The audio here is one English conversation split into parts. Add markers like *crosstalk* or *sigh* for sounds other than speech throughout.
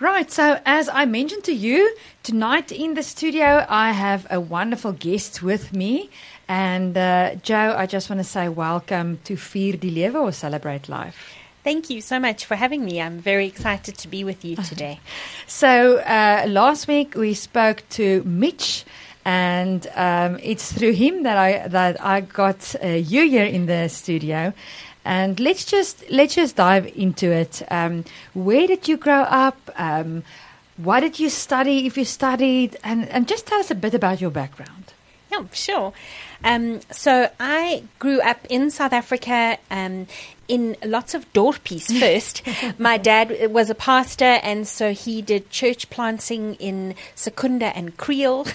Right, so as I mentioned to you, tonight in the studio I have a wonderful guest with me. And uh, Jo, I just want to say welcome to Vier die Lewe or Celebrate Life. Thank you so much for having me. I'm very excited to be with you *laughs* today. so, uh, last week we spoke to Mitch, and um, it's through him that I that I got uh, you here in the studio. And let's just let's just dive into it. Um, where did you grow up? Um, what did you study? If you studied, and and just tell us a bit about your background. Yeah, sure. Um, so I grew up in South Africa um, in lots of dorpies *laughs* first. My dad was a pastor, and so he did church planting in Secunda and Kriel,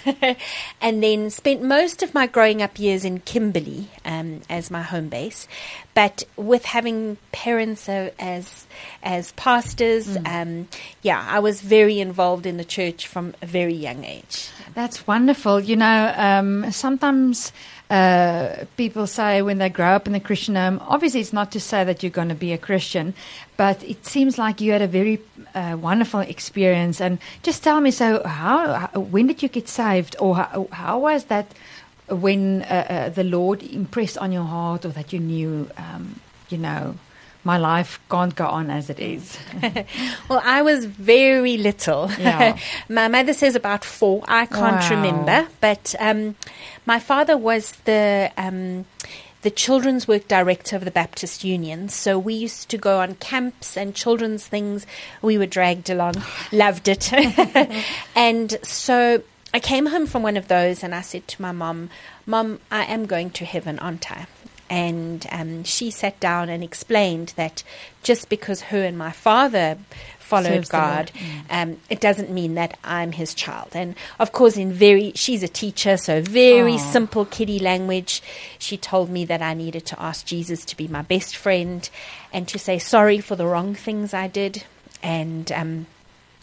*laughs* and then spent most of my growing up years in Kimberley um, as my home base. But with having parents uh, as as pastors, mm. um, yeah, I was very involved in the church from a very young age. That's wonderful. You know, um, sometimes uh, people say when they grow up in the Christian home, obviously it's not to say that you're going to be a Christian, but it seems like you had a very uh, wonderful experience. And just tell me, so how, how when did you get saved, or how, how was that when uh, uh the Lord impressed on your heart, or that you knew, um, you know, my life can't go on as it is. *laughs* well, I was very little. Yeah. *laughs* my mother says about four. I can't wow. remember, but um, my father was the. Um, the children's work director of the Baptist Union. So we used to go on camps and children's things. We were dragged along, *laughs* loved it. and so I came home from one of those and I said to my mom, Mom, I am going to heaven, aren't I? And um, she sat down and explained that just because her and my father followed Serves God, mm. um, it doesn't mean that I'm his child. And of course, in very, she's a teacher, so very Aww. simple kiddie language. She told me that I needed to ask Jesus to be my best friend and to say sorry for the wrong things I did. And um,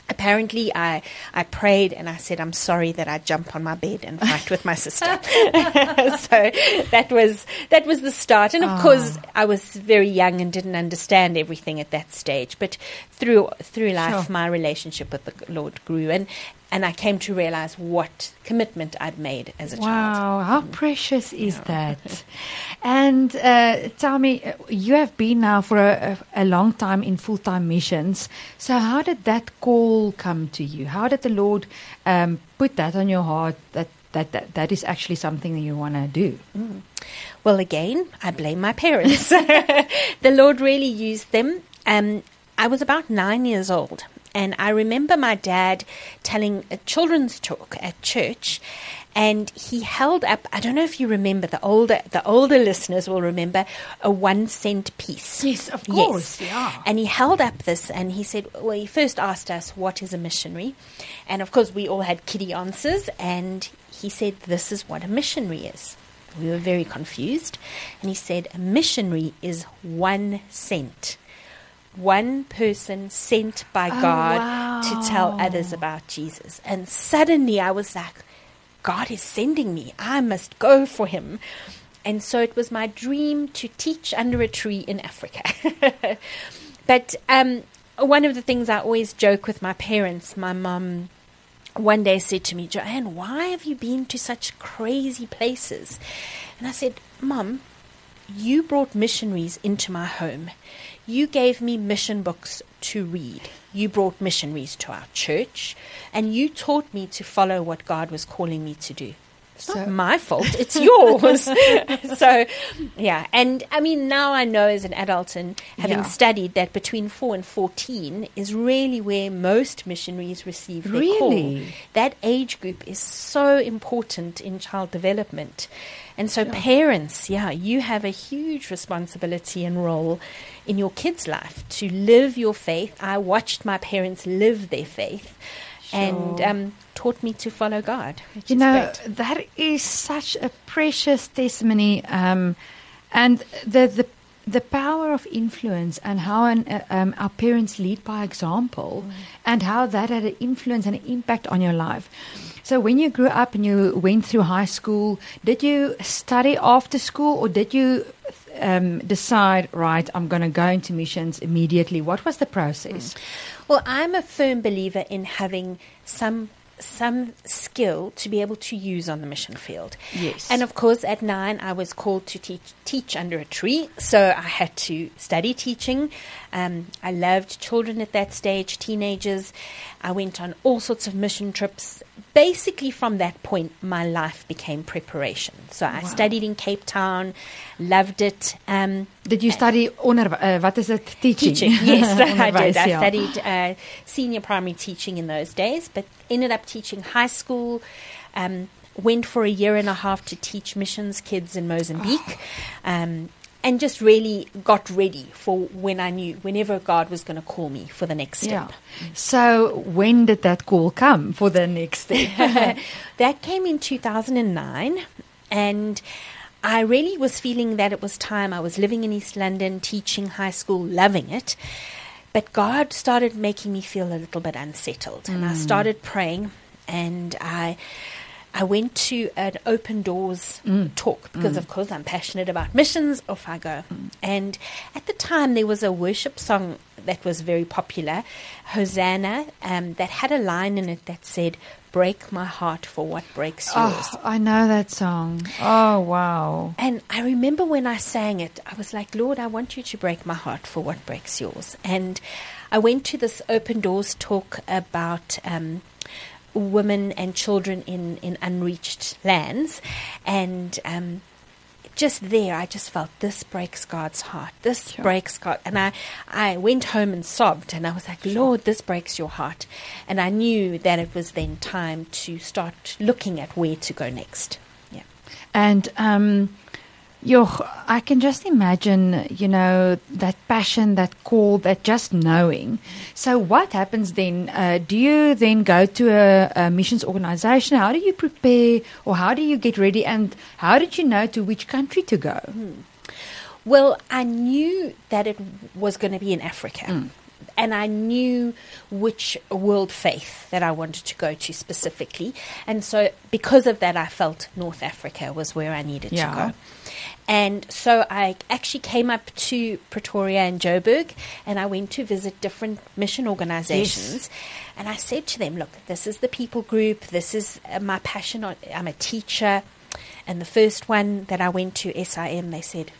apparently I I prayed and I said I'm sorry that I jump on my bed and fight with my sister. *laughs* *laughs* so that was that was the start. And of oh. course I was very young and didn't understand everything at that stage. But through through life sure. my relationship with the Lord grew and and I came to realize what commitment I'd made as a wow, child. Wow, how mm. precious is yeah. that? *laughs* and uh, tell me, uh, you have been now for a, a long time in full time missions. So, how did that call come to you? How did the Lord um, put that on your heart that, that, that, that is actually something that you want to do? Mm. Well, again, I blame my parents. *laughs* the Lord really used them. Um, I was about nine years old and I remember my dad telling a children's talk at church, and he held up. I don't know if you remember the older the older listeners will remember a one cent piece. Yes, of course. Yes. Yeah. And he held up this, and he said, "Well, he first asked us what is a missionary," and of course we all had kiddie answers, and he said, "This is what a missionary is." We were very confused, and he said, "A missionary is one cent." One person sent by oh, God wow. to tell others about Jesus. And suddenly I was like, God is sending me. I must go for him. And so it was my dream to teach under a tree in Africa. *laughs* but um, one of the things I always joke with my parents, my mum one day said to me, Joanne, why have you been to such crazy places? And I said, Mum, you brought missionaries into my home. You gave me mission books to read. You brought missionaries to our church, and you taught me to follow what God was calling me to do. It's so, not my fault, it's *laughs* yours. *laughs* so, yeah. And I mean, now I know as an adult and having yeah. studied that between 4 and 14 is really where most missionaries receive their really? call. That age group is so important in child development. And so, sure. parents, yeah, you have a huge responsibility and role in your kids' life to live your faith. I watched my parents live their faith. Sure. And um, taught me to follow God. You know, great. that is such a precious testimony. Um, and the, the the power of influence and how an, uh, um, our parents lead by example mm. and how that had an influence and an impact on your life. So when you grew up and you went through high school, did you study after school or did you um, decide, right, I'm going to go into missions immediately? What was the process? Well, I'm a firm believer in having some some skill to be able to use on the mission field. Yes. And of course, at nine, I was called to teach teach under a tree, so I had to study teaching. Um, I loved children at that stage, teenagers. I went on all sorts of mission trips. Basically, from that point, my life became preparation. So I Wow. studied in Cape Town, loved it. Um, Did you study uh, what is it, teaching? teaching. Yes, *laughs* *laughs* I did. I studied uh, senior primary teaching in those days, but ended up teaching high school. Um, went for a year and a half to teach missions kids in Mozambique. Um, and just really got ready for when I knew, whenever God was going to call me for the next step. Yeah. step. So when did that call come for the next step? *laughs* that came in 2009 and I really was feeling that it was time. I was living in East London, teaching high school, loving it. But God started making me feel a little bit unsettled. And I mm. started praying and I I went to an open doors talk because of course I'm passionate about missions, off I go. And at the time there was a worship song that was very popular, Hosanna, um, that had a line in it that said, Break my heart for what breaks yours. oh, I know that song. Oh, wow. And I remember when I sang it, I was like, Lord, I want you to break my heart for what breaks yours. And I went to this open doors talk about um, women and children in, in unreached lands. And um, just there, I just felt this breaks God's heart. This Sure. breaks God. And I, I went home and sobbed, and I was like, Lord, this breaks your heart. And I knew that it was then time to start looking at where to go next. Yeah. And um, Joch, I can just imagine, you know, that passion, that call, that just knowing. So, what happens then? Uh, do you then go to a, a missions organization? How do you prepare, or how do you get ready? And how did you know to which country to go? Well, I knew that it was going to be in Africa. And I knew which world faith that I wanted to go to specifically. And so, because of that, I felt North Africa was where I needed Yeah. to go. And so, I actually came up to Pretoria and Joburg and I went to visit different mission organizations. And I said to them, Look, this is the people group, this is uh, my passion. I'm a teacher. And the first one that I went to, SIM, they said,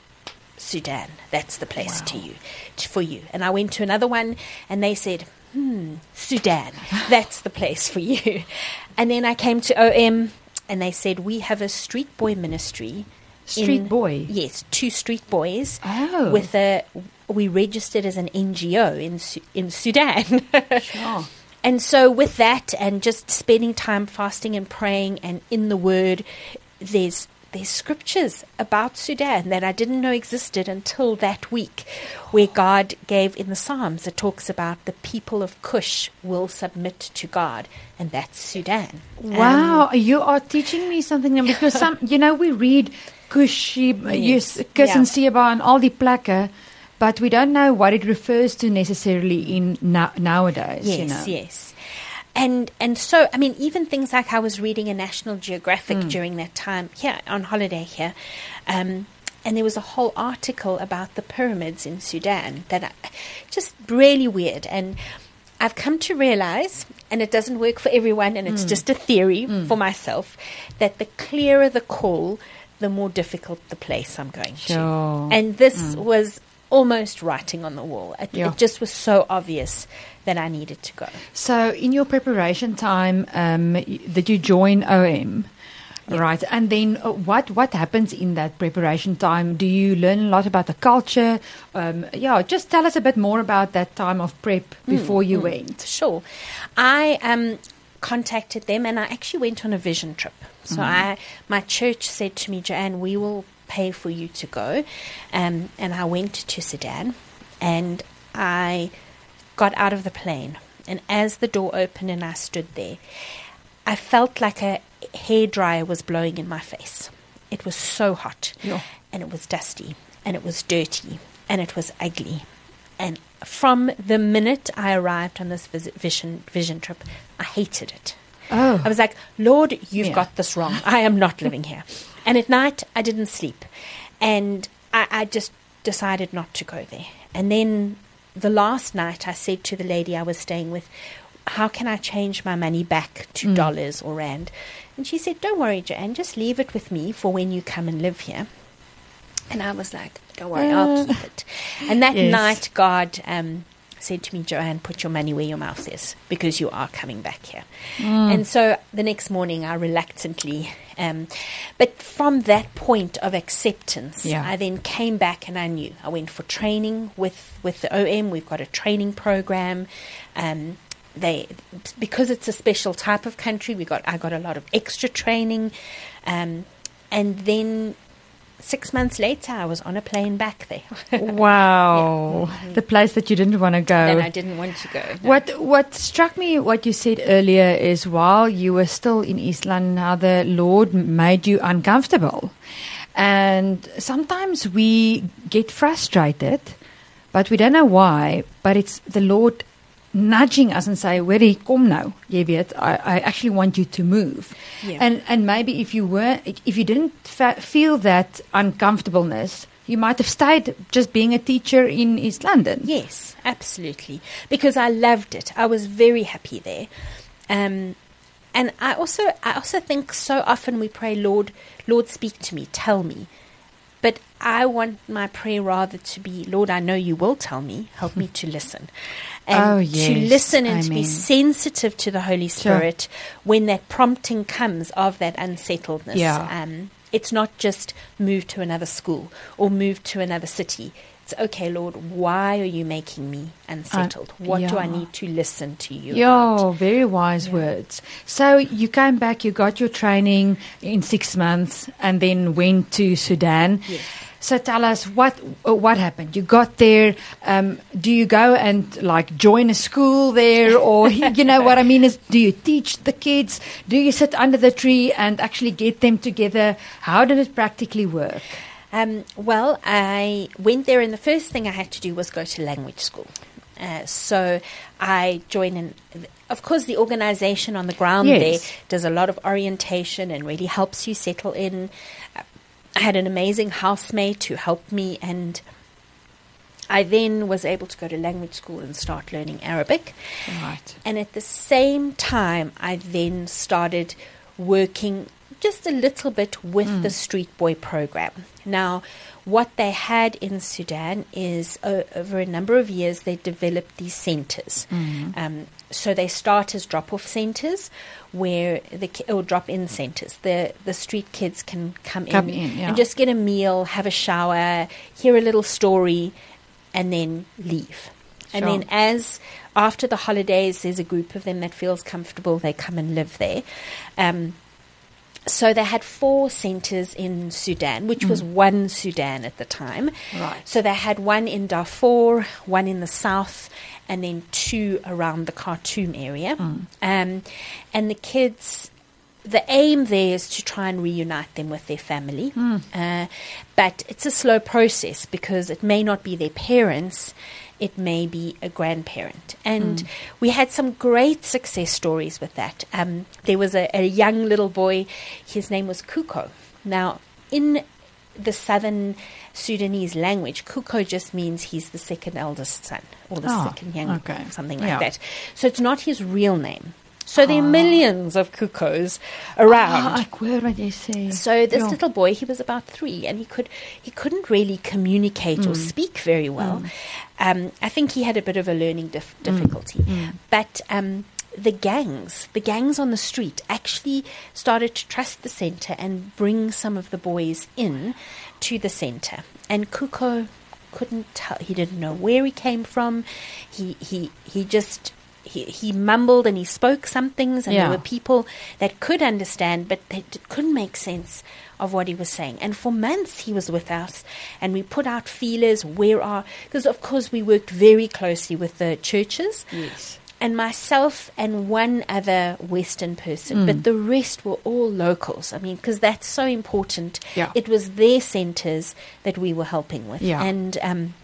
Sudan. That's the place to you, to, for you. And I went to another one, and they said, "Hmm, Sudan. *laughs* That's the place for you." And then I came to OM, and they said, "We have a street boy ministry." Street boy? Yes, two street boys. Oh. With a, we registered as an NGO in in Sudan. *laughs* Sure. And so, with that, and just spending time fasting and praying and in the Word, there's there's scriptures about Sudan that I didn't know existed until that week, where God gave in the Psalms. It talks about the people of Cush will submit to God, and that's Sudan. Um, Wow, you are teaching me something because some, you know, we read Kushi, yes, Kus Yeah. and all the plekke, but we don't know what it refers to necessarily in now, nowadays. Yes, you know. yes. And and so I mean even things like I was reading a National Geographic Hmm. during that time here on holiday here, um, and there was a whole article about the pyramids in Sudan that I, just really weird. And I've come to realize, and it doesn't work for everyone, and it's Hmm. just a theory for myself, that the clearer the call, the more difficult the place I'm going Sure. to. And this was almost writing on the wall. It, Yeah. it just was so obvious that I needed to go. So, in your preparation time, um, did you join OM? Right, and then uh, what what happens in that preparation time? Do you learn a lot about the culture? Um, yeah, just tell us a bit more about that time of prep before you went. Sure. I um, contacted them and I actually went on a vision trip. So I, my church said to me, Joanne, we will pay for you to go. Um, and I went to Sudan and I got out of the plane. And as the door opened and I stood there, I felt like a hairdryer was blowing in my face. It was so hot Yeah. and it was dusty and it was dirty and it was ugly. And from the minute I arrived on this visit, vision, vision trip, I hated it. Oh. I was like, Lord, you've Yeah. got this wrong. I am not living here. And at night, I didn't sleep. And I, I just decided not to go there. And then the last night, I said to the lady I was staying with, How can I change my money back to Mm. dollars or rand? And she said, Don't worry, Joanne, just leave it with me for when you come and live here. And I was like, Don't worry, I'll Uh, keep it. And that yes. night, God um, said to me, Joanne, put your money where your mouth is because you are coming back here. Mm. And so the next morning, I reluctantly, um, but from that point of acceptance, Yeah. I then came back and I knew. I went for training with, with the OM. We've got a training program. Um, they because it's a special type of country. We got I got a lot of extra training, um, and then six months later, I was on a plane back there. *laughs* Wow. The place that you didn't want to go. and I didn't want to go. no. What what struck me, what you said earlier, is while you were still in East London, how the Lord made you uncomfortable, and sometimes we get frustrated, but we don't know why. But it's the Lord nudging us and say, "Where come now? Jy weet, I, I actually want you to move." Yeah. And and maybe if you were, if you didn't fa- feel that uncomfortableness. You might have stayed just being a teacher in East London. Yes, absolutely. Because I loved it. I was very happy there. Um, and I also I also think so often we pray, Lord, Lord, speak to me, tell me. But I want my prayer rather to be, Lord, I know you will tell me. Help me to listen. *laughs* And Oh, to listen and to be sensitive to the Holy Sure. Spirit when that prompting comes of that unsettledness. Yeah. Um, it's not just move to another school or move to another city. It's okay, Lord, why are you making me unsettled? what do I need to listen to you about? Very wise words. So you came back, you got your training in six months, and then went to Sudan. Yes. So tell us what uh, what happened. You got there. Um, do you go and like join a school there, or *laughs* you know what I mean? Is do you teach the kids? Do you sit under the tree and actually get them together? How did it practically work? Um, well, I went there, and the first thing I had to do was go to language school. Uh, so I joined in. Of course, the organization on the ground Yes. there does a lot of orientation and really helps you settle in. I had an amazing housemate who helped me, and I then was able to go to language school and start learning Arabic. Right. And at the same time, I then started working just a little bit with the Street Boy program. Now, what they had in Sudan is o over a number of years, they developed these centers. Um, so they start as drop off centers where the ki- or drop in centers. The the street kids can come, Come in, in, yeah. and just get a meal, have a shower, hear a little story, and then leave. And then as after the holidays, there's a group of them that feels comfortable. They come and live there. Um, so they had four centres in Sudan, which was one Sudan at the time. Right. So they had one in Darfur, one in the south, and then two around the Khartoum area. Um, and the kids, the aim there is to try and reunite them with their family. Uh, but it's a slow process because it may not be their parents, it may be a grandparent. And we had some great success stories with that. Um, there was a, a young little boy, his name was Kuko. Now, in the southern Sudanese language, Kuko just means he's the second eldest son or the Oh, second young, okay. something like Yeah. that. So it's not his real name. So there are millions of Kukos around. Ah, ek hoor wat jy. So this little boy, he was about three, and he could he couldn't really communicate or speak very well. Um, I think he had a bit of a learning dif- difficulty. But um, the gangs, the gangs on the street, actually started to trust the centre and bring some of the boys in to the centre. And Kuko couldn't tell; he didn't know where he came from. He he he just. He, he mumbled and he spoke some things, and Yeah. there were people that could understand, but they d- couldn't make sense of what he was saying. And for months he was with us, and we put out feelers. Where are? Because of course we worked very closely with the churches, Yes. and myself and one other Western person, Mm. but the rest were all locals. I mean, because that's so important. Yeah. It was their centres that we were helping with, Yeah. and um,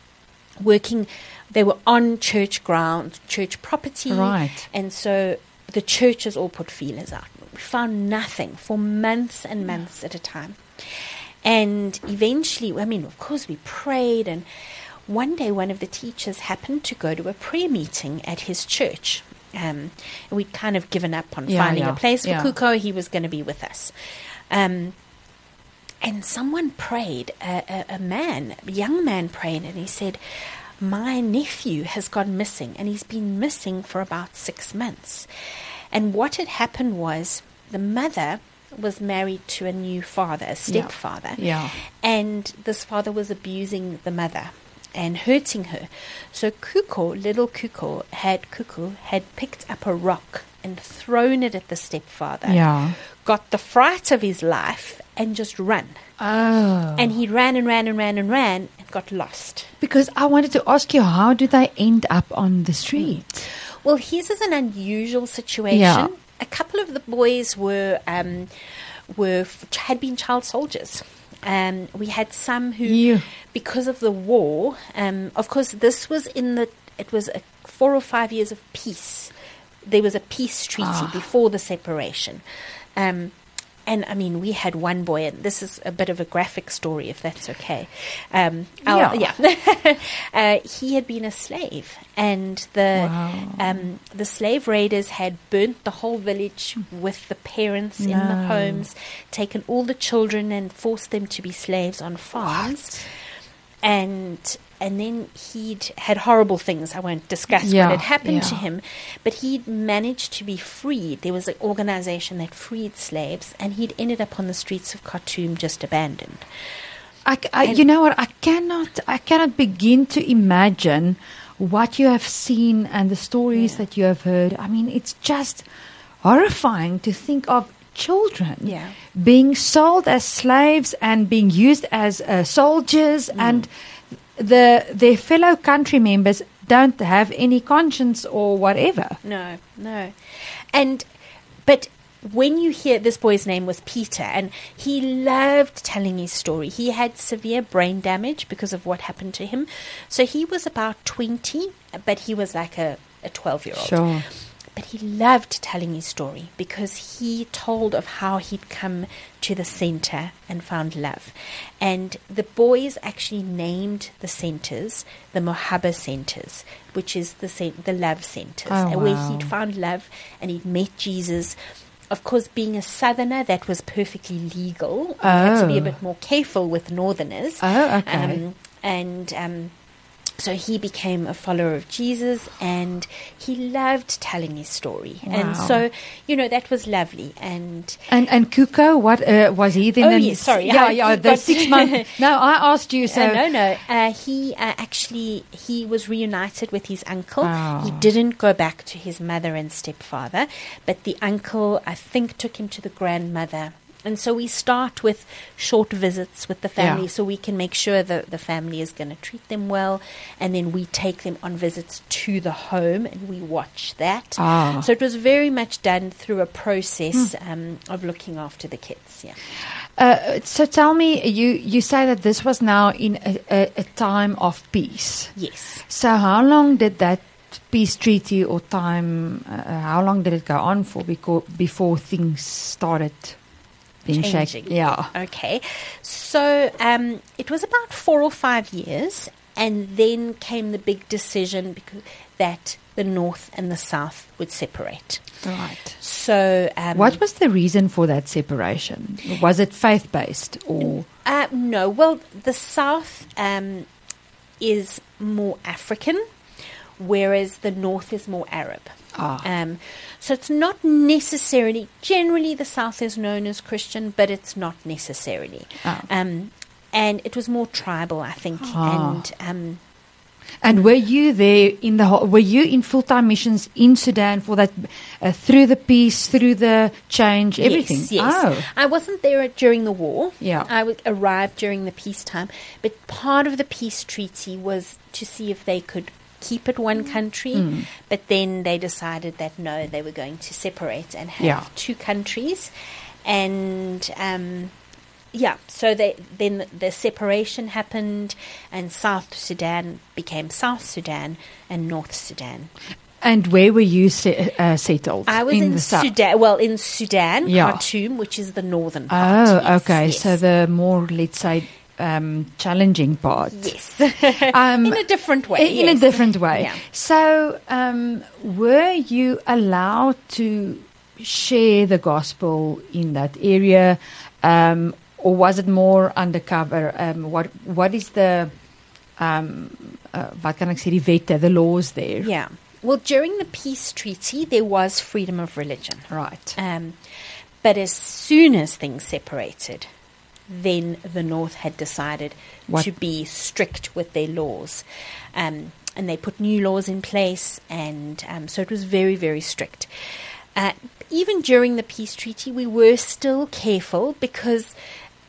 working. They were on church ground, church property, Right. and so the churches all put feelers out. We found nothing for months and months at a time. And eventually, I mean, of course, we prayed. And one day, one of the teachers happened to go to a prayer meeting at his church. Um, and we'd kind of given up on Yeah, finding yeah, a place for yeah. Kuko. He was going to be with us. Um, and someone prayed, a, a, a man, a young man prayed, and he said, My nephew has gone missing, and he's been missing for about six months. And what had happened was the mother was married to a new father, a stepfather. Yeah. And this father was abusing the mother and hurting her. So Kuko, little Kuko, had Kuko had picked up a rock and thrown it at the stepfather. Yeah. Got the fright of his life and just run. Oh. And he ran and ran and ran and ran and got lost. because I wanted to ask you, how do they end up on the street? Well, his is an unusual situation. Yeah. A couple of the boys were um, were had been child soldiers. Um, we had some who, You. because of the war, um, of course, this was in the it was a four or five years of peace. There was a peace treaty Ah. before the separation. Um, and I mean, we had one boy, and this is a bit of a graphic story, if that's okay. Um, our- Yeah. yeah. *laughs* uh, he had been a slave, and the Wow. um, the slave raiders had burnt the whole village with the parents in the homes, taken all the children and forced them to be slaves on farms, and and then he'd had horrible things. I won't discuss Yeah, what had happened to him, but he'd managed to be freed. There was an organization that freed slaves, and he'd ended up on the streets of Khartoum, just abandoned. I, I- you know what? I cannot. I cannot begin to imagine what you have seen and the stories that you have heard. I mean, it's just horrifying to think of children Yeah. being sold as slaves and being used as uh, soldiers, and the their fellow country members don't have any conscience or whatever. No, no. And, but when you hear this boy's name was Peter, and he loved telling his story. He had severe brain damage because of what happened to him. So he was about 20, but he was like a, a 12 year old. Sure. But he loved telling his story because he told of how he'd come to the center and found love. And the boys actually named the centers the Mohaba centers, which is the the love centers, Oh, and where he'd found love and he'd met Jesus. Of course, being a southerner, that was perfectly legal. You had to be a Oh. bit more careful with northerners. Oh, okay. Um, and um, so he became a follower of Jesus and he loved telling his story. And so, you know, that was lovely. And And and Kuko, what uh, was he then? Oh, yes, sorry, Yeah, I *laughs* yeah. The six month. *laughs* No, I asked you. So uh, no, no, uh, he uh, actually he was reunited with his uncle. Oh. He didn't go back to his mother and stepfather, but the uncle, I think, took him to the grandmother. And so we start with short visits with the family Yeah. so we can make sure that the family is going to treat them well. And then we take them on visits to the home and we watch that. Ah. So it was very much done through a process um, of looking after the kids. Yeah. Uh, so tell me, you, you say that this was now in a, a, a time of peace. Yes. So how long did that peace treaty or time, uh, how long did it go on for before, before things started being Changing. shaken? Yeah. Okay. So um, it was about four or five years, and then came the big decision because that the North and the South would separate. Right. So um, What was the reason for that separation? Was it faith based or? Uh, no, well, the South um, is more African, whereas the North is more Arab. Ah. Um, so it's not necessarily, generally, the South is known as Christian, but it's not necessarily. Ah. Um, and it was more tribal, I think. Ah. And um, And were you there in the whole, were you in full time missions in Sudan for that uh, through the peace, through the change, everything? Yes, yes. Oh, I wasn't there during the war. Yeah. I w- arrived during the peacetime. But part of the peace treaty was to see if they could keep it one country. Mm. But then they decided that no, they were going to separate and have Yeah. two countries. And um, yeah, so they, then the separation happened, and South Sudan became South Sudan and North Sudan. And where were you se- uh, settled? I was in, in. Sudan. Well, in Sudan, Yeah. Khartoum, which is the northern part. Oh, yes, okay. yes. So the more, let's say, um, challenging part. yes, *laughs* Um, in a different way. In, in a different way. Yeah. So, um, were you allowed to share the gospel in that area, um, or was it more undercover? Um, what What is the um, uh, wat kan ek sê die wette, the laws there? Yeah. Well, during the peace treaty, there was freedom of religion. Right. Um, but as soon as things separated, then the North had decided What- to be strict with their laws. Um, and they put new laws in place, and um, so it was very, very strict. Uh, even during the peace treaty, we were still careful because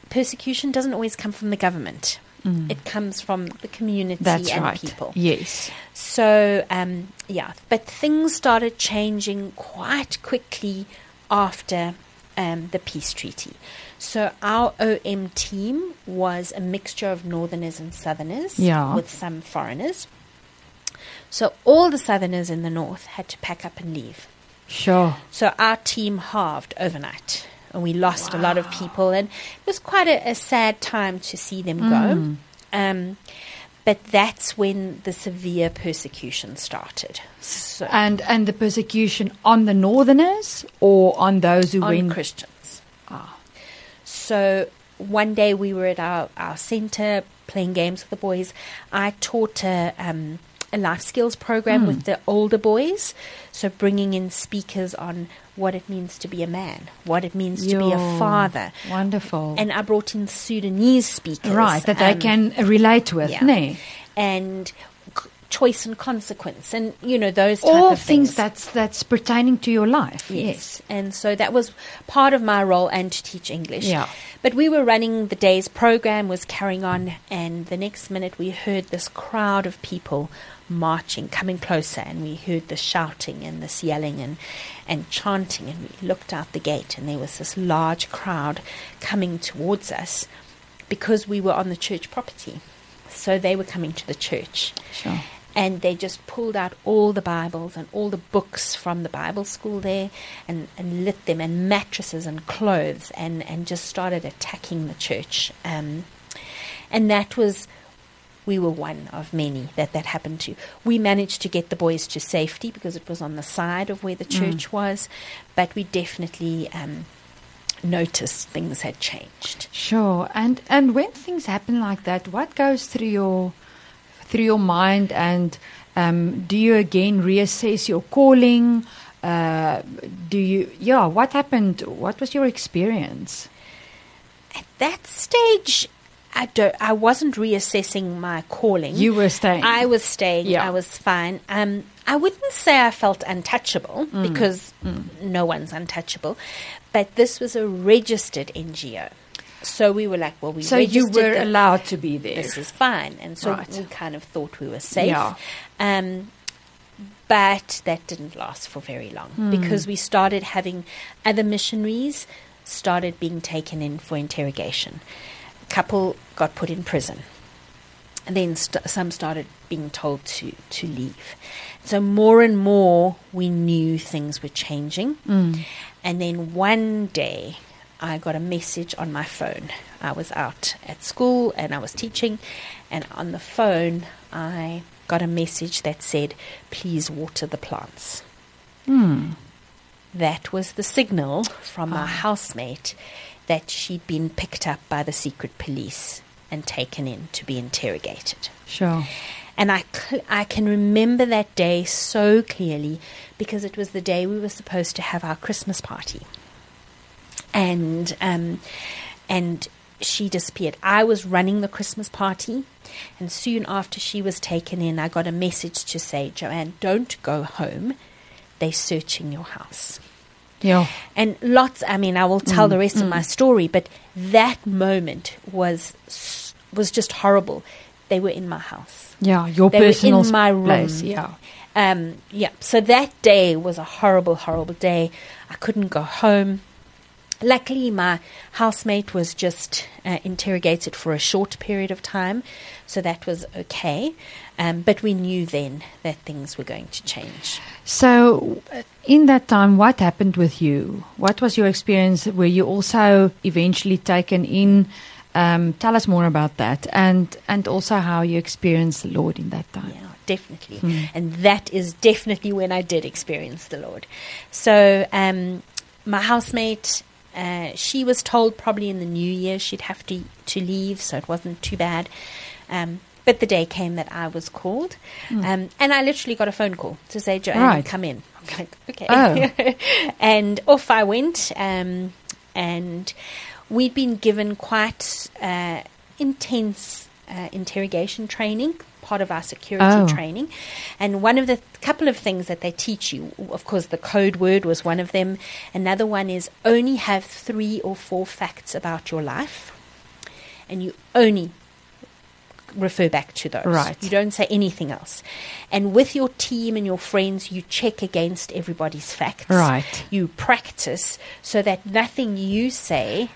persecution doesn't always come from the government. It comes from the community Mm. That's and right. people. Yes. So, um, yeah, but things started changing quite quickly after um, the peace treaty. So, our OM team was a mixture of northerners and southerners Yeah. with some foreigners. So, all the southerners in the north had to pack up and leave. Sure. So our team halved overnight, and we lost a lot of people, and it was quite a, a sad time to see them go. Um, but that's when the severe persecution started. So And and the persecution on the northerners or on those who on went. Christians. Ah. So one day we were at our, our center playing games with the boys. I taught a, um, a life skills program with the older boys. So bringing in speakers on what it means to be a man, what it means to be a father. Wonderful. And I brought in Sudanese speakers. right, that they um, can relate with, yeah. nee? And choice and consequence and, you know, those type All of things things. that's that's pertaining to your life. Yes. And so that was part of my role and to teach English. Yeah. But we were running the day's program was carrying on and the next minute we heard this crowd of people marching, coming closer and we heard the shouting and this yelling and, and chanting and we looked out the gate and there was this large crowd coming towards us because we were on the church property. So they were coming to the church Sure. and they just pulled out all the Bibles and all the books from the Bible school there and, and lit them and mattresses and clothes and, and just started attacking the church. Um, and that was, we were one of many that that happened to. We managed to get the boys to safety because it was on the side of where the church was, but we definitely um, noticed things had changed. Sure. And and when things happen like that, what goes through your through your mind and um, do you again reassess your calling? Uh, do you yeah, what happened? What was your experience? At that stage, I don't. I wasn't reassessing my calling. You were staying. I was staying. Yeah. I was fine. Um, I wouldn't say I felt untouchable Mm. because no one's untouchable, but this was a registered NGO, so we were like, well, we so you were the- allowed to be there. This is fine, and so Right. we kind of thought we were safe. Yeah. Um, but that didn't last for very long Hmm. because we started having other missionaries started being taken in for interrogation. Couple got put in prison. And then st- some started being told to, to leave. So more and more we knew things were changing. Mm. And then one day I got a message on my phone. I was out at school and I was teaching, and on the phone I got a message that said, Please water the plants. Hmm. That was the signal from my ah. housemate that she'd been picked up by the secret police and taken in to be interrogated. Sure. And I, cl- I can remember that day so clearly because it was the day we were supposed to have our Christmas party. And, um, and she disappeared. I was running the Christmas party, and soon after she was taken in, I got a message to say, Joanne, don't go home. They're searching your house. Yeah. And lots, I mean, I will tell the rest of my story, but that moment was was just horrible. They were in my house. Yeah, your They were personal in my room. place. Yeah. Um, yeah, so that day was a horrible, horrible day. I couldn't go home. Luckily, my housemate was just uh, interrogated for a short period of time, so that was okay. Um, but we knew then that things were going to change. So, in that time, what happened with you? What was your experience? Were you also eventually taken in? Um, tell us more about that, and and also how you experienced the Lord in that time. Yeah, definitely. And that is definitely when I did experience the Lord. So, um, my housemate, uh, she was told probably in the new year she'd have to to leave, so it wasn't too bad. Um, but the day came that I was called, um, and I literally got a phone call to say, "Joanne, Right. come in." *laughs* I'm like, "Okay," Oh. *laughs* and off I went. Um, and we'd been given quite uh, intense uh, interrogation training, part of our security Oh. training. And one of the couple of things that they teach you, of course, the code word was one of them. Another one is only have three or four facts about your life, and you only refer back to those. Right. You don't say anything else. And with your team and your friends, you check against everybody's facts. Right. You practice so that nothing you say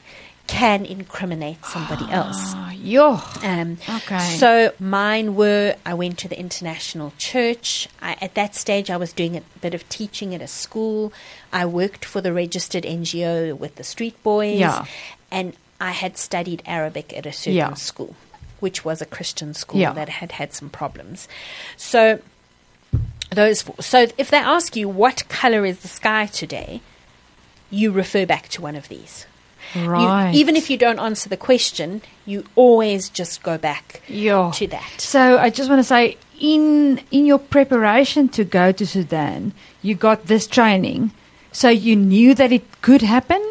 can incriminate somebody else. Ah, yo. Um, Okay. So mine were I went to the international church. I, at that stage, I was doing a bit of teaching at a school. I worked for the registered NGO with the street boys. Yeah. And I had studied Arabic at a certain Yeah. school, which was a Christian school Yeah. that had had some problems. So those. Four. So if they ask you what color is the sky today, you refer back to one of these. You- Right. even if you don't answer the question, you always just go back Yo. to that. So I just want to say, in in your preparation to go to Sudan, you got this training, so you knew that it could happen.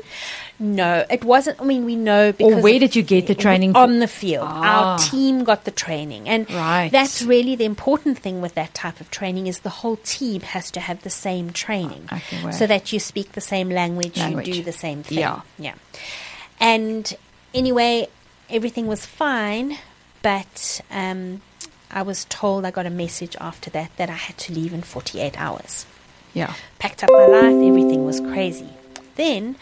No, it wasn't. I mean, we know because where of- did you get the training on the field? Ah. Our team got the training, and Right. that's really the important thing with that type of training is the whole team has to have the same training, Okay, so that you speak the same language, Language. you do the same thing. Yeah. yeah. And anyway, everything was fine, but um, I was told I got a message after that that I had to leave in forty eight hours. Yeah. packed up my life, everything was crazy. Then,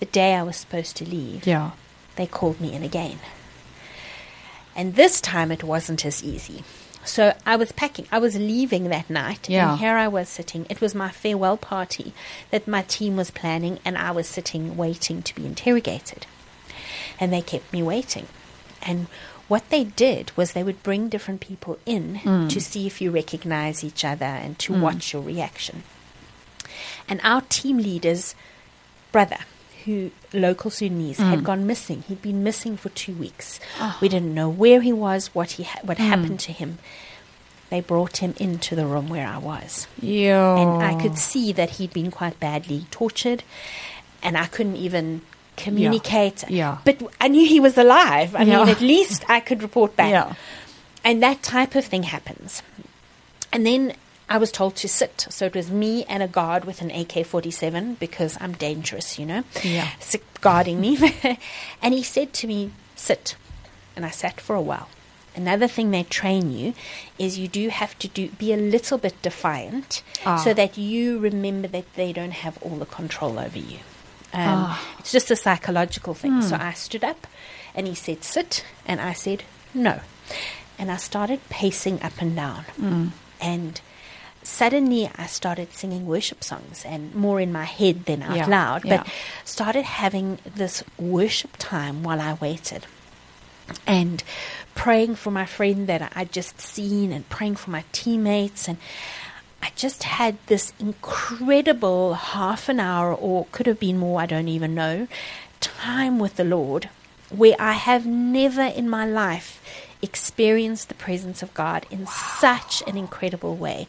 the day I was supposed to leave, Yeah. they called me in again. And this time it wasn't as easy. So I was packing, I was leaving that night, Yeah. and here I was sitting. It was my farewell party that my team was planning, and I was sitting waiting to be interrogated. And they kept me waiting. And what they did was they would bring different people in mm. to see if you recognize each other and to mm. watch your reaction. And our team leader's brother, who local Sudanese, had mm. gone missing. He'd been missing for two weeks. Ah. We didn't know where he was, what he ha- what mm. happened to him. They brought him into the room where I was, Yeah. and I could see that he'd been quite badly tortured, and I couldn't even communicate. Yeah. But I knew he was alive. I Yeah. mean, at least I could report back. *laughs* Yeah. And that type of thing happens. And then I was told to sit. So it was me and a guard with an AK 47 because I'm dangerous, you know, Yeah. guarding me. *laughs* and he said to me, sit. And I sat for a while. Another thing they train you is you do have to do be a little bit defiant Ah. so that you remember that they don't have all the control over you. Um, Ah. It's just a psychological thing. So I stood up and he said, sit. And I said, no. And I started pacing up and down. And suddenly I started singing worship songs and more in my head than out Yeah, loud, yeah. but started having this worship time while I waited and praying for my friend that I'd just seen and praying for my teammates and I just had this incredible half an hour or could have been more I don't even know time with the Lord where I have never in my life experienced the presence of God in such an incredible way.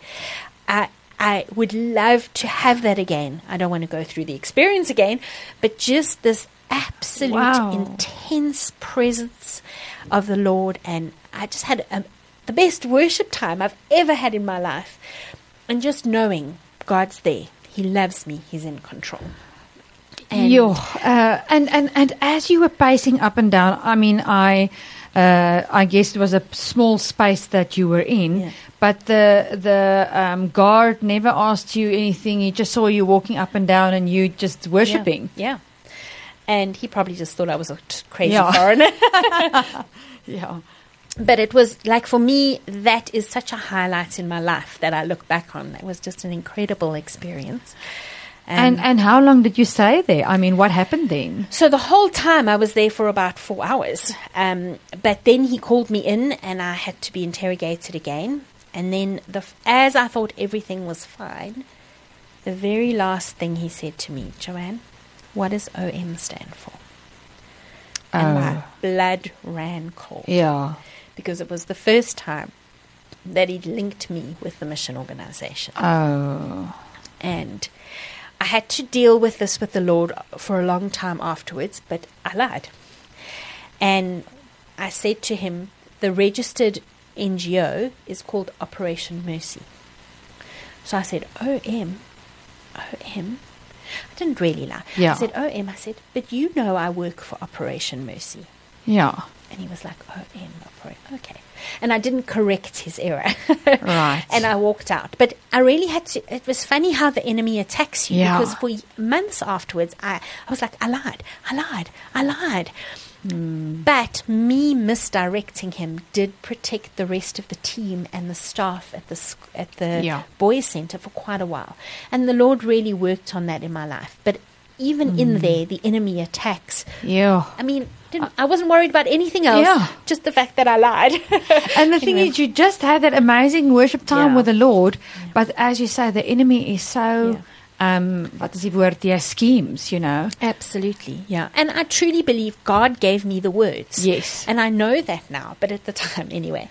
I I would love to have that again. I don't want to go through the experience again, but just this absolute Wow. intense presence of the Lord, and I just had a, the best worship time I've ever had in my life, and just knowing God's there, He loves me, He's in control. And Yo, uh, and, and, and as you were pacing up and down, I mean, I, uh, I guess it was a small space that you were in, Yeah. but the, the um, guard never asked you anything. He just saw you walking up and down and you just worshipping. yeah. And he probably just thought I was a t- crazy Yeah. foreigner. *laughs* *laughs* Yeah. but it was like for me, that is such a highlight in my life that I look back on. That was just an incredible experience. And and how long did you stay there? I mean, what happened then? So the whole time I was there for about four hours. Um, but then he called me in and I had to be interrogated again. And then, the, as I thought everything was fine, the very last thing he said to me, Joanne, what does OM stand for? And my blood ran cold Yeah. because it was the first time that he'd linked me with the mission organization Oh. and I had to deal with this with the Lord for a long time afterwards, but I lied. And I said to him, the registered NGO is called Operation Mercy. So I said, OM, OM. I didn't really lie. Yeah. I said, OM. I said, but you know I work for Operation Mercy. Yeah. And he was like, OM, Operation. Okay. And I didn't correct his error. Right. *laughs* and I walked out. But I really had to. It was funny how the enemy attacks you Yeah. because for months afterwards, I, I was like, I lied, I lied, I lied. Hmm. But me misdirecting him did protect the rest of the team and the staff at the sc- at the Yeah. boys' center for quite a while, and the Lord really worked on that in my life. But even Hmm. in there, the enemy attacks. Yeah. I mean, didn't, I wasn't worried about anything else. Yeah. Just the fact that I lied. *laughs* And the thing is, you just had that amazing worship time Yeah. with the Lord, but as you say, the enemy is so. Um, wat is die woord? Yeah, schemes, you know. Absolutely, yeah. And I truly believe God gave me the words. Yes. And I know that now, but at the *laughs* time anyway.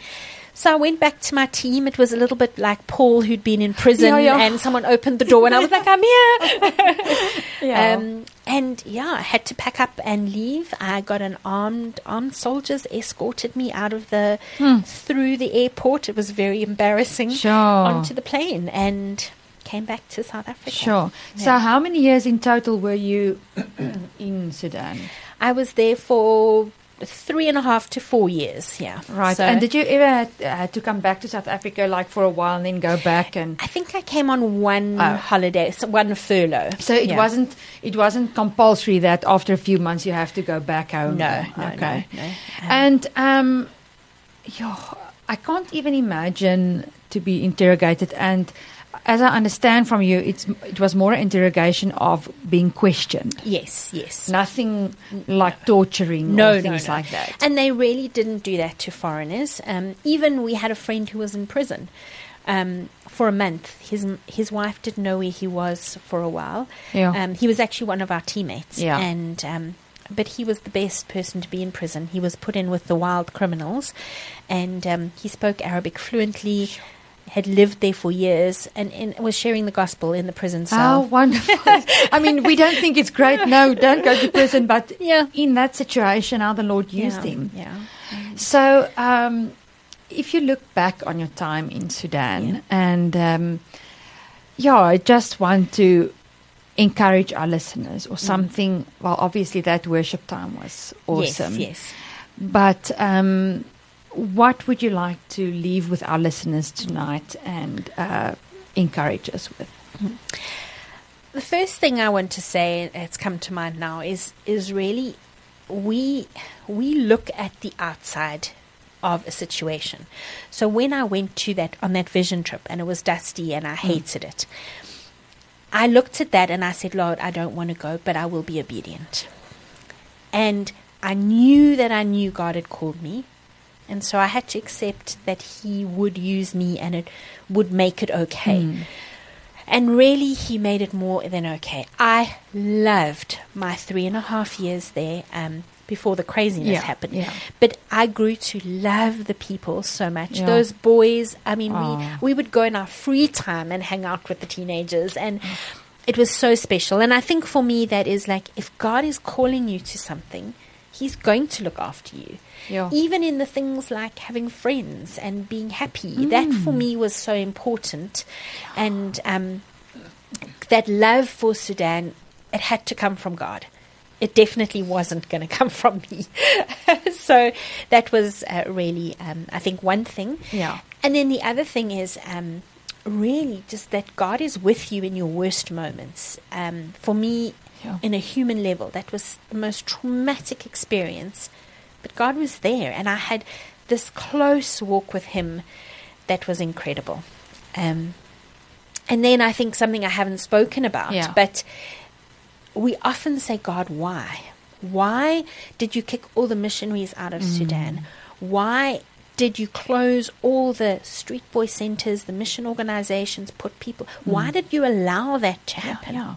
So I went back to my team. It was a little bit like Paul, who'd been in prison, Yeah, yeah. and someone opened the door, and I was like, I'm here. *laughs* Yeah. Um, and yeah, I had to pack up and leave. I got an armed armed soldiers escorted me out of the through the airport. It was very embarrassing. Hmm. Sure. Onto the plane and came back to South Africa. Sure. So, how many years in total were you *clears throat* in Sudan? I was there for three and a half to four years. Yeah. Right. So and did you ever had, had to come back to South Africa, like for a while, and then go back? And I think I came on one Oh. holiday, so one furlough. so it Yeah. wasn't it wasn't compulsory that after a few months you have to go back home. No, no, okay. no, no. And um, yeah, I can't even imagine to be interrogated. And as I understand from you, it's it was more an interrogation of being questioned. yes, yes. Nothing like torturing No, or things no. like that. And they really didn't do that to foreigners. Um, even we had a friend who was in prison um, for a month. His his wife didn't know where he was for a while. Yeah. Um, he was actually one of our teammates. Yeah. And um, but he was the best person to be in prison. He was put in with the wild criminals, and um, he spoke Arabic fluently. Had lived there for years and, and was sharing the gospel in the prison How cell. wonderful. *laughs* I mean, we don't think it's great. No, don't go to prison. But Yeah. in that situation, how the Lord used yeah. him. Yeah. So, um, if you look back on your time in Sudan, Yeah. and um, yeah, I just want to encourage our listeners or something. Well, obviously, that worship time was awesome. Yes, yes. But um, what would you like to leave with our listeners tonight and uh, encourage us with? The first thing I want to say, it's come to mind now, is is really we we look at the outside of a situation. So when I went to that on that vision trip and it was dusty and I hated it, I looked at that and I said, Lord, I don't want to go, but I will be obedient. And I knew that I knew God had called me. And so I had to accept that He would use me and it would make it okay. Hmm. And really, He made it more than okay. I loved my three and a half years there um, before the craziness Yeah, happened. yeah. But I grew to love the people so much. Yeah. Those boys, I mean, we, ah. we would go in our free time and hang out with the teenagers. And mm. it was so special. And I think for me, that is like if God is calling you to something, He's going to look after you. Yeah. Even in the things like having friends and being happy. That for Mm. me was so important. And um, that love for Sudan, it had to come from God. It definitely wasn't going to come *laughs* from me. *laughs* so that was uh, really, um, I think, one thing. Yeah. And then the other thing is, um, really just that God is with you in your worst moments. Um, for me, Yeah. in a human level, that was the most traumatic experience. But God was there, and I had this close walk with Him that was incredible. Um, and then I think something I haven't spoken about, Yeah. but we often say, God, why? Why did you kick all the missionaries out of Sudan? Why did you close all the street boy centers, the mission organizations, put people? Hmm. Why did you allow that to happen? yeah.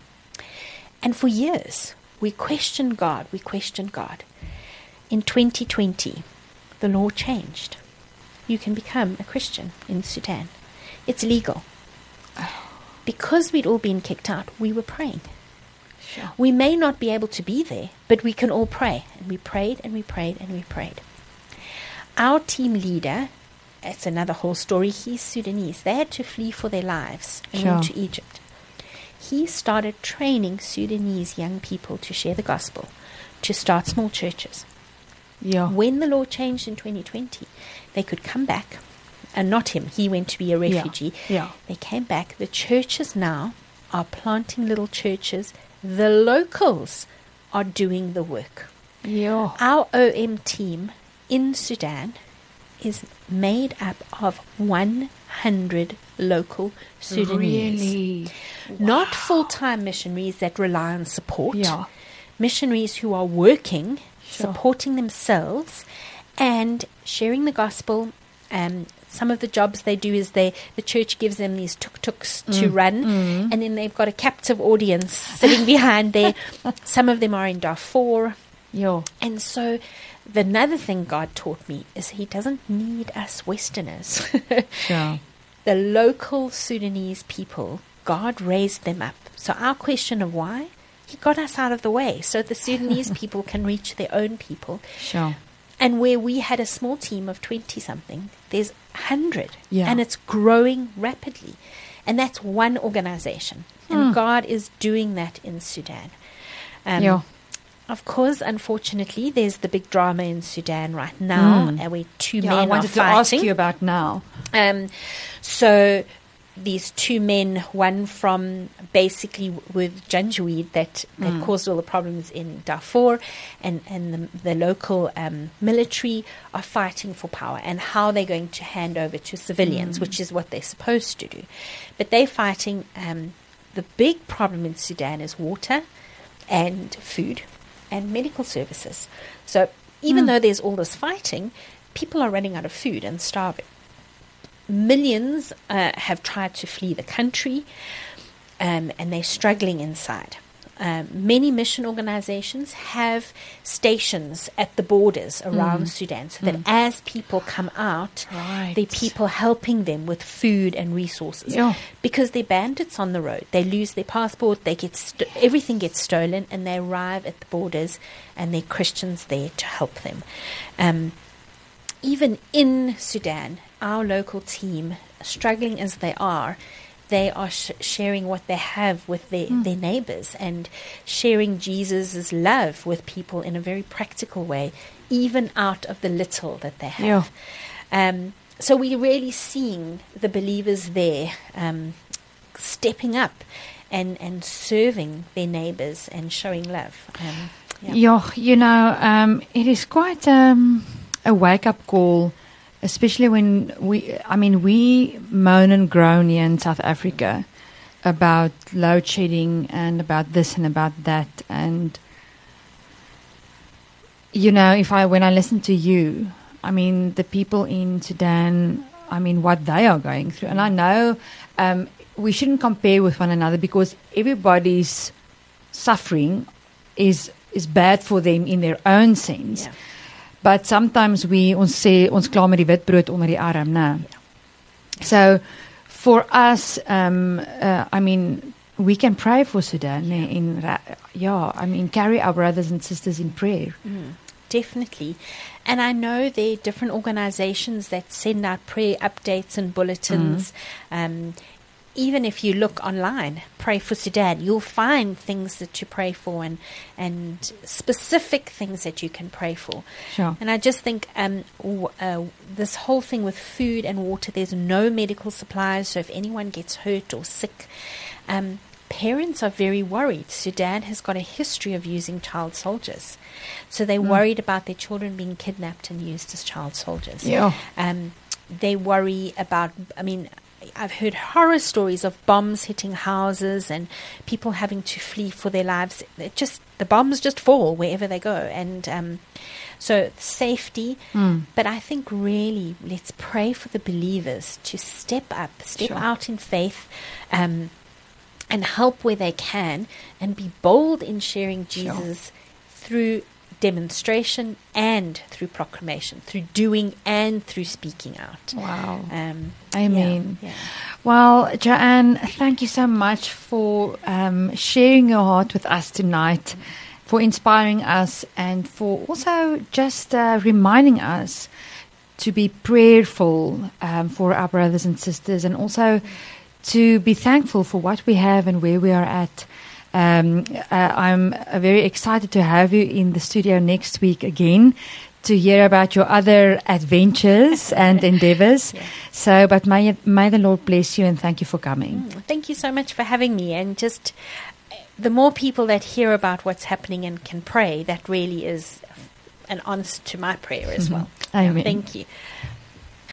And for years, we questioned God, we questioned God. In 2020, the law changed. You can become a Christian in Sudan. It's legal. *sighs* Because we'd all been kicked out, we were praying. Sure. We may not be able to be there, but we can all pray. And we prayed and we prayed and we prayed. Our team leader, it's another whole story, he's Sudanese. They had to flee for their lives and went to Egypt. He started training Sudanese young people to share the gospel, to start small churches. Yeah. When the law changed in 2020, they could come back, and not him, he went to be a Yeah. refugee. Yeah. They came back. The churches now are planting little churches. The locals are doing the work. Yeah. Our OM team in Sudan is made up of 100 local Sudanese. Really? Not full time missionaries that rely on support. Yeah. Missionaries who are working, Sure. supporting themselves, and sharing the gospel. Um, some of the jobs they do is they the church gives them these tuk tuks Mm. to run, and then they've got a captive audience sitting behind there. *laughs* Some of them are in Darfur, Yeah. and so another thing God taught me is He doesn't need us Westerners. *laughs* Sure. the local Sudanese people, God raised them up. So our question of why, He got us out of the way so the Sudanese *laughs* people can reach their own people. Sure. And where we had a small team of 20 something, there's 100. Yeah. And it's growing rapidly. And that's one organization. And Hmm. God is doing that in Sudan. Um, Yeah. Of course, unfortunately, there's the big drama in Sudan right now, Mm. and where two Yeah, men I wanted to ask you about now. Um, so these two men, one from basically with Janjaweed that, that Mm. caused all the problems in Darfur, and, and the, the local um, military are fighting for power and how they're going to hand over to civilians, Mm. which is what they're supposed to do. But they're fighting. Um, the big problem in Sudan is water and food and medical services. So even Mm. though there's all this fighting, people are running out of food and starving. Millions uh, have tried to flee the country um, and they're struggling inside. Um, many mission organizations have stations at the borders around Mm. Sudan so that Mm. as people come out, Right. are people helping them with food and resources Yeah. because they're bandits on the road. They lose their passport, they get st- everything gets stolen, and they arrive at the borders, and there are Christians there to help them. Um, even in Sudan, our local team, struggling as they are, they are sh- sharing what they have with their, Mm. their neighbors and sharing Jesus' love with people in a very practical way, even out of the little that they have. Um, so we're really seeing the believers there um, stepping up and, and serving their neighbors and showing love. Um, yeah. Yeah, you know, um, it is quite um, a wake up call, especially when we, I mean, we moan and groan here in South Africa about load shedding and about this and about that. And, you know, if I, when I listen to you, I mean, the people in Sudan, I mean, what they are going through. And I know um, we shouldn't compare with one another because everybody's suffering is is bad for them in their own sense. Yeah. But sometimes we ons sê ons klaar met die witbrood onder die arm, né? So for us um uh, I mean we can pray for Sudan yeah. in yeah, I mean carry our brothers and sisters in prayer. Mm, definitely. And I know there are different organizations that send out prayer updates and bulletins. Um, even if you look online, pray for Sudan, you'll find things that to pray for and and specific things that you can pray for. Sure. And I just think um, w- uh, this whole thing with food and water, there's no medical supplies, so if anyone gets hurt or sick, um, parents are very worried. Sudan has got a history of using child soldiers, so they're worried about their children being kidnapped and used as child soldiers. Yeah. Um, they worry about, I mean, I've heard horror stories of bombs hitting houses and people having to flee for their lives. It just the bombs just fall wherever they go, and um, so safety. Mm. But I think really, let's pray for the believers to step up, step Sure. out in faith. Um, and help where they can and be bold in sharing Sure. Jesus through demonstration and through proclamation, through doing and through speaking out. Wow. Um, Amen. Yeah, yeah. Well, Joanne, thank you so much for um, sharing your heart with us tonight, for inspiring us, and for also just uh, reminding us to be prayerful um, for our brothers and sisters, and also to be thankful for what we have and where we are at. Um, uh, I'm uh, very excited to have you in the studio next week again to hear about your other adventures *laughs* and endeavors. Yeah. So, but may, may the Lord bless you and thank you for coming. Mm, Thank you so much for having me. And just uh, the more people that hear about what's happening and can pray, that really is an answer to my prayer as Mhm. well. Amen. Thank you.